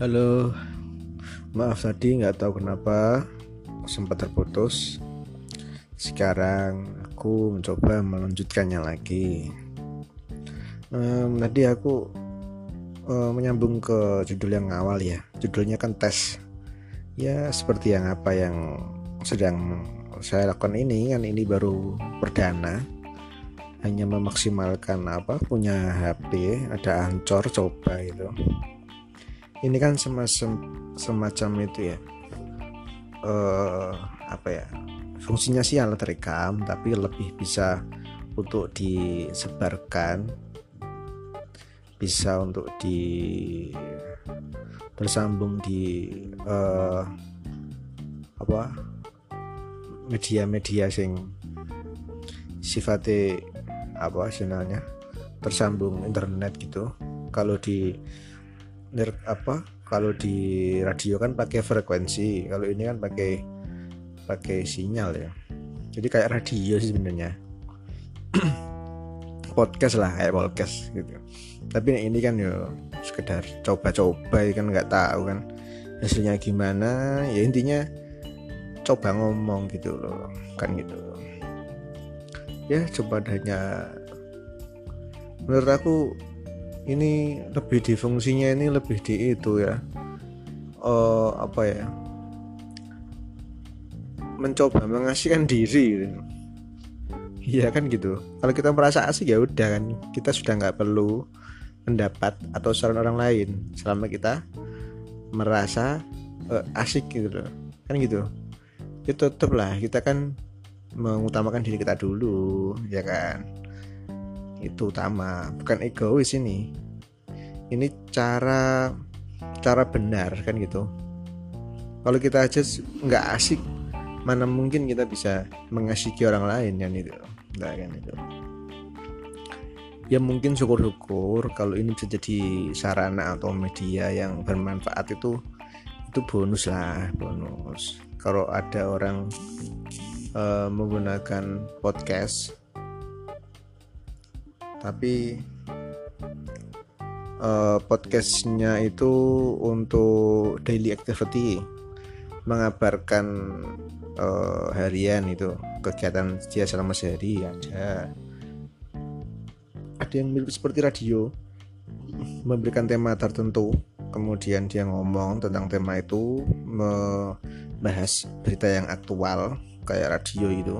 Halo, maaf tadi nggak tahu kenapa sempat terputus. Sekarang aku mencoba melanjutkannya lagi. Um, tadi aku um, menyambung ke judul yang awal ya. Judulnya kan tes. Ya seperti yang apa yang sedang saya lakukan ini kan ini baru perdana hanya memaksimalkan apa punya HP ada ancor coba itu ini kan semacam semacam itu ya. Uh, apa ya? Fungsinya sih alat rekam tapi lebih bisa untuk disebarkan. Bisa untuk di tersambung di uh, apa? Media-media sing sifatnya apa sinyalnya? Tersambung internet gitu. Kalau di apa kalau di radio kan pakai frekuensi kalau ini kan pakai pakai sinyal ya. Jadi kayak radio sih sebenarnya. Podcast lah kayak podcast gitu. Tapi ini kan yo sekedar coba-coba kan nggak tahu kan hasilnya gimana. Ya intinya coba ngomong gitu loh kan gitu. Ya coba adanya menurut aku ini lebih di fungsinya ini lebih di itu ya uh, apa ya mencoba mengasihkan diri gitu. Iya kan gitu. Kalau kita merasa asik ya udah kan kita sudah nggak perlu pendapat atau saran orang lain selama kita merasa uh, asik gitu loh. Kan gitu. Ya tetap lah kita kan mengutamakan diri kita dulu ya kan itu utama. Bukan egois ini. Ini cara cara benar kan gitu. Kalau kita aja nggak asik mana mungkin kita bisa mengasiki orang lain kan itu nggak kan itu ya mungkin syukur-syukur kalau ini bisa jadi sarana atau media yang bermanfaat itu itu bonus lah bonus. Kalau ada orang uh, menggunakan podcast tapi uh, podcastnya itu untuk daily activity mengabarkan uh, harian itu kegiatan dia selama sehari ada. Ada yang mirip seperti radio memberikan tema tertentu kemudian dia ngomong tentang tema itu membahas berita yang aktual kayak radio itu.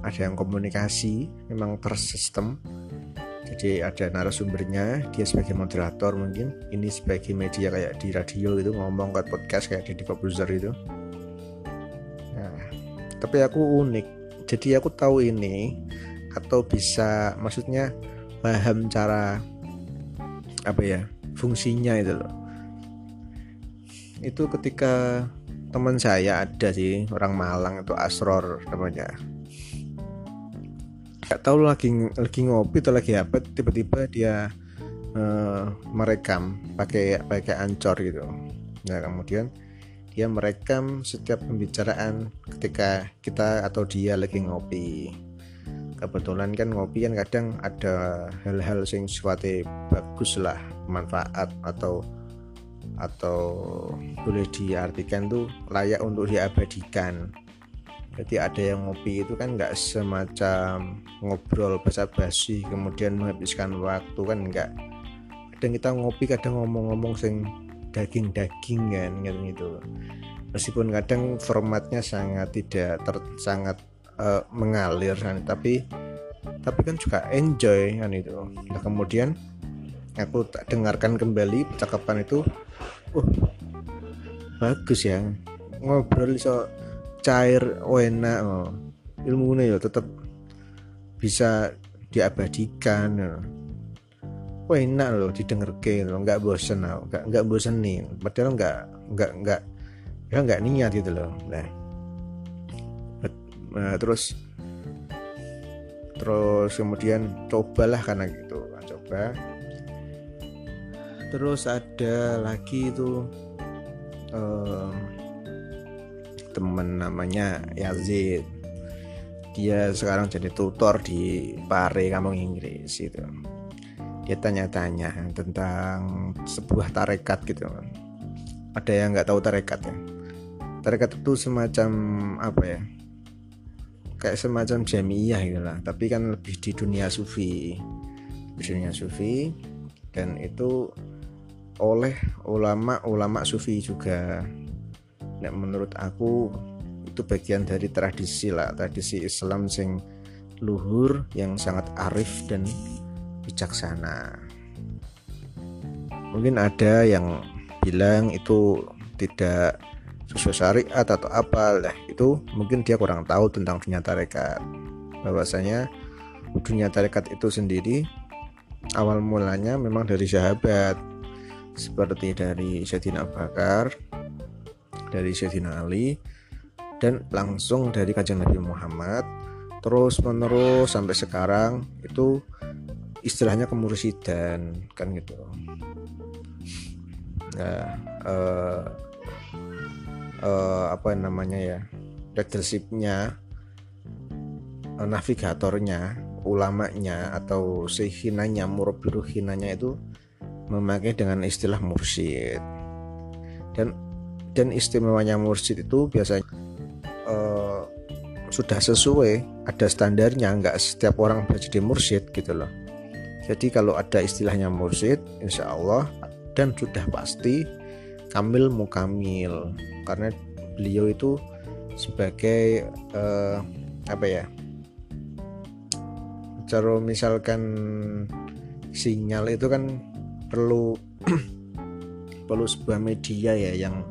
Ada yang komunikasi memang tersistem jadi ada narasumbernya dia sebagai moderator mungkin. Ini sebagai media kayak di radio itu ngomong ke podcast kayak di Kobuzer itu nah tapi aku unik. Jadi aku tahu ini atau bisa maksudnya paham cara apa ya fungsinya itu loh. Itu ketika teman saya ada sih orang Malang itu Asror namanya nggak tahu lagi lagi ngopi atau lagi apa tiba-tiba dia uh, merekam pakai pakai ancor gitu. Nah kemudian dia merekam setiap pembicaraan ketika kita atau dia lagi ngopi. Kebetulan kan ngopi kan kadang ada hal-hal sing sifatnya bagus lah manfaat atau atau boleh diartikan tuh layak untuk diabadikan jadi ada yang ngopi itu kan nggak semacam ngobrol basa-basi kemudian menghabiskan waktu kan nggak. Kadang kita ngopi kadang ngomong-ngomong sing daging-daging kan gitu. Meskipun kadang formatnya sangat tidak ter, sangat uh, mengalir kan tapi tapi kan juga enjoy kan itu. Nah kemudian aku tak dengarkan kembali percakapan itu uh bagus ya. Ngobrol so cair enak oh. ilmunya ya tetap bisa diabadikan ya. Oh, enak loh didengar ke loh. Nggak bosen loh nggak nggak bosen nih padahal nggak nggak nggak ya nggak niat gitu loh. Nah, nah terus terus kemudian cobalah karena gitu coba. Terus ada lagi itu uh, temen namanya Yazid. Dia sekarang jadi tutor di Pare kampung Inggris itu dia tanya-tanya tentang sebuah tarekat gitu. Ada yang nggak tahu tarekat ya? Tarekat itu semacam apa ya? Kayak semacam jamiah gitu lah. Tapi kan lebih di dunia sufi. Di dunia sufi. Dan itu oleh ulama-ulama sufi juga nah, menurut aku itu bagian dari tradisi lah tradisi Islam sing luhur yang sangat arif dan bijaksana. Mungkin ada yang bilang itu tidak sesuai syariat atau apa lah itu mungkin dia kurang tahu tentang dunia tarekat. Bahwasanya dunia tarekat itu sendiri awal mulanya memang dari sahabat seperti dari Sayyidina Abu Bakar dari Sayyidina Ali dan langsung dari kajian Nabi Muhammad terus menerus sampai sekarang itu istilahnya kemursidan kan gitu. Nah uh, uh, apa namanya ya leadershipnya uh, navigatornya ulamanya atau sehinanya murabiruhinanya itu memakai dengan istilah mursyid. Dan dan istimewanya mursyid itu biasanya uh, sudah sesuai ada standarnya nggak setiap orang menjadi mursyid gitu loh. Jadi kalau ada istilahnya mursyid insya Allah dan sudah pasti kamil mukamil. Karena beliau itu sebagai uh, apa ya cara misalkan sinyal itu kan perlu perlu sebuah media ya yang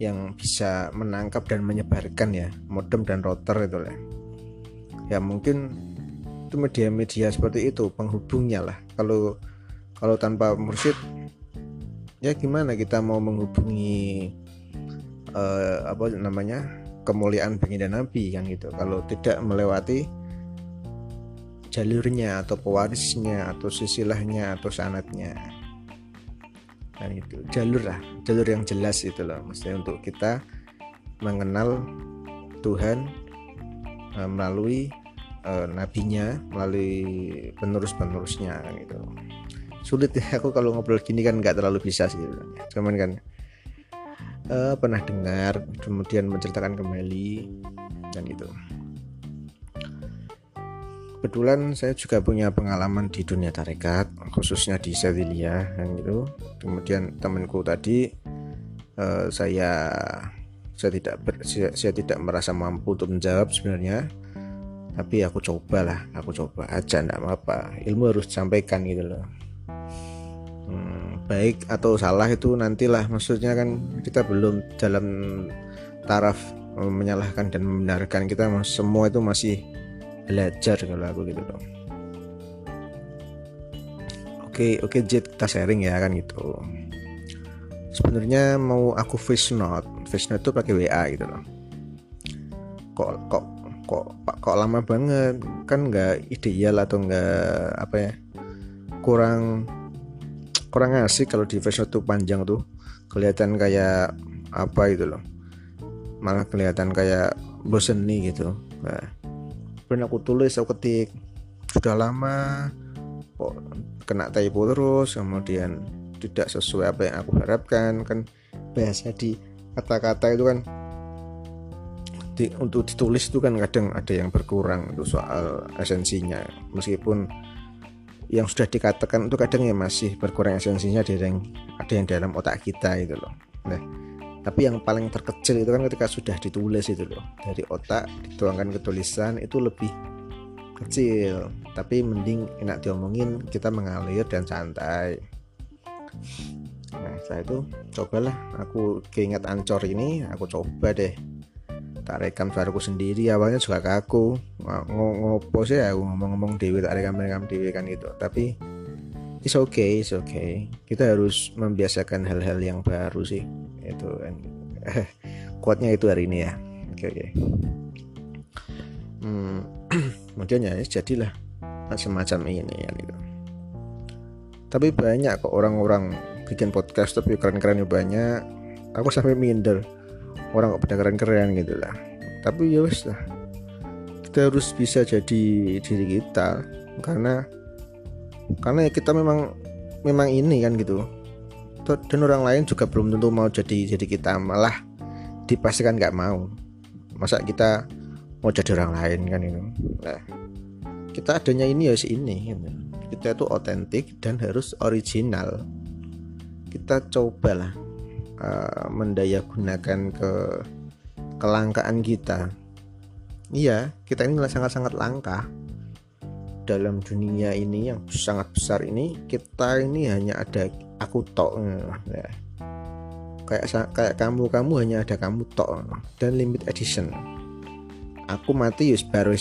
yang bisa menangkap dan menyebarkan ya modem dan router itu lah. Ya mungkin itu media-media seperti itu penghubungnya lah. Kalau kalau tanpa mursyid ya gimana kita mau menghubungi uh, apa namanya kemuliaan baginda Nabi kan gitu. Kalau tidak melewati jalurnya atau pewarisnya atau sisilahnya atau sanatnya kan itu jalur lah jalur yang jelas itu loh. Maksudnya untuk kita mengenal Tuhan uh, melalui uh, nabinya melalui penerus-penerusnya gitu. Sulit ya aku kalau ngobrol gini kan nggak terlalu bisa sih. Cuman kan uh, pernah dengar kemudian menceritakan kembali dan itu kebetulan saya juga punya pengalaman di dunia tarekat khususnya di Sevilla yang gitu. Kemudian temanku tadi uh, saya saya tidak ber, saya, saya tidak merasa mampu untuk menjawab sebenarnya. Tapi aku cobalah aku coba aja enggak apa-apa. Ilmu harus disampaikan gitu loh. Hmm, baik atau salah itu nantilah. Maksudnya kan kita belum dalam taraf menyalahkan dan membenarkan. Kita semua itu masih belajar kalau aku gitu loh. Oke oke Jet kita sharing ya kan gitu. Sebenarnya mau aku face note face note itu pakai WA gitu loh. Kok kok kok kok lama banget? Kan nggak ideal atau nggak apa ya kurang kurang asik kalau di face tuh panjang tuh. Kelihatan kayak apa itu loh. Malah kelihatan kayak bosen nih gitu. Nah, pernah aku tulis aku ketik. Sudah lama kok kena typo terus kemudian tidak sesuai apa yang aku harapkan kan bahasa di kata-kata itu kan di, untuk ditulis itu kan kadang ada yang berkurang untuk soal esensinya. Meskipun yang sudah dikatakan itu kadang ya masih berkurang esensinya ada yang ada yang dalam otak kita itu loh. Nah tapi yang paling terkecil itu kan ketika sudah ditulis itu loh. Dari otak dituangkan ke tulisan itu lebih kecil. Tapi mending enak diomongin kita mengalir dan santai. Nah setelah itu cobalah. Aku keinget ancor ini aku coba deh. Tak rekam suaraku sendiri awalnya juga kaku. Ngopo sih aku ngomong-ngomong dewi tak rekam rekam dewi kan gitu. Tapi it's okay it's okay. Kita harus membiasakan hal-hal yang baru sih itu kan. Kuatnya itu hari ini ya. Oke okay, oke. Okay. hmm, kemudian ya jadilah semacam ini ya gitu. Tapi banyak kok orang-orang bikin podcast tapi keren-kerennya banyak. Aku sampai minder orang kok pada keren-keren gitu lah. Tapi ya wes lah kita harus bisa jadi diri kita karena karena ya kita memang memang ini kan gitu. Dan orang lain juga belum tentu mau jadi jadi kita. Malah dipastikan nggak mau. Masa kita mau jadi orang lain kan itu nah kita adanya ini ya ini gitu. kita itu otentik dan harus original. Kita cobalah uh, mendaya gunakan ke kelangkaan kita. Iya kita ini sangat-sangat langka dalam dunia ini yang sangat besar ini kita ini hanya ada aku tok ya. kayak kayak kamu kamu hanya ada kamu tok dan limit edition. Aku mati yus baru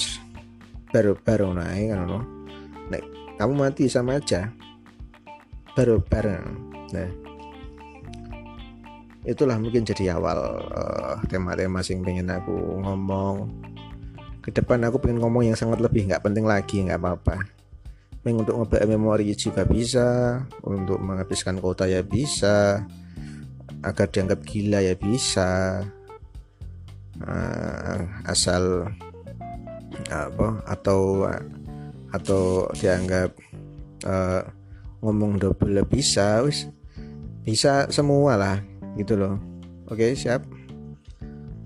baru baru naik kan no nah, kamu mati sama aja baru bareng nah itulah mungkin jadi awal uh, tema-tema sing pengen aku ngomong ke depan aku pengen ngomong yang sangat lebih nggak penting lagi nggak apa-apa. Pengen untuk ngebak memori juga bisa untuk menghabiskan kota ya bisa agar dianggap gila ya bisa. Uh, asal apa atau atau dianggap uh, ngomong double bisa wis bisa semua lah gitu loh. Oke siap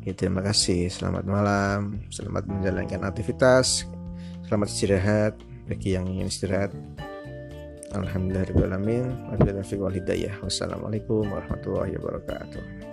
Oke, terima kasih. Selamat malam, selamat menjalankan aktivitas, selamat istirahat bagi yang ingin istirahat. alhamdulillahirobbilalamin Wabillahi. Wassalamualaikum warahmatullahi wabarakatuh.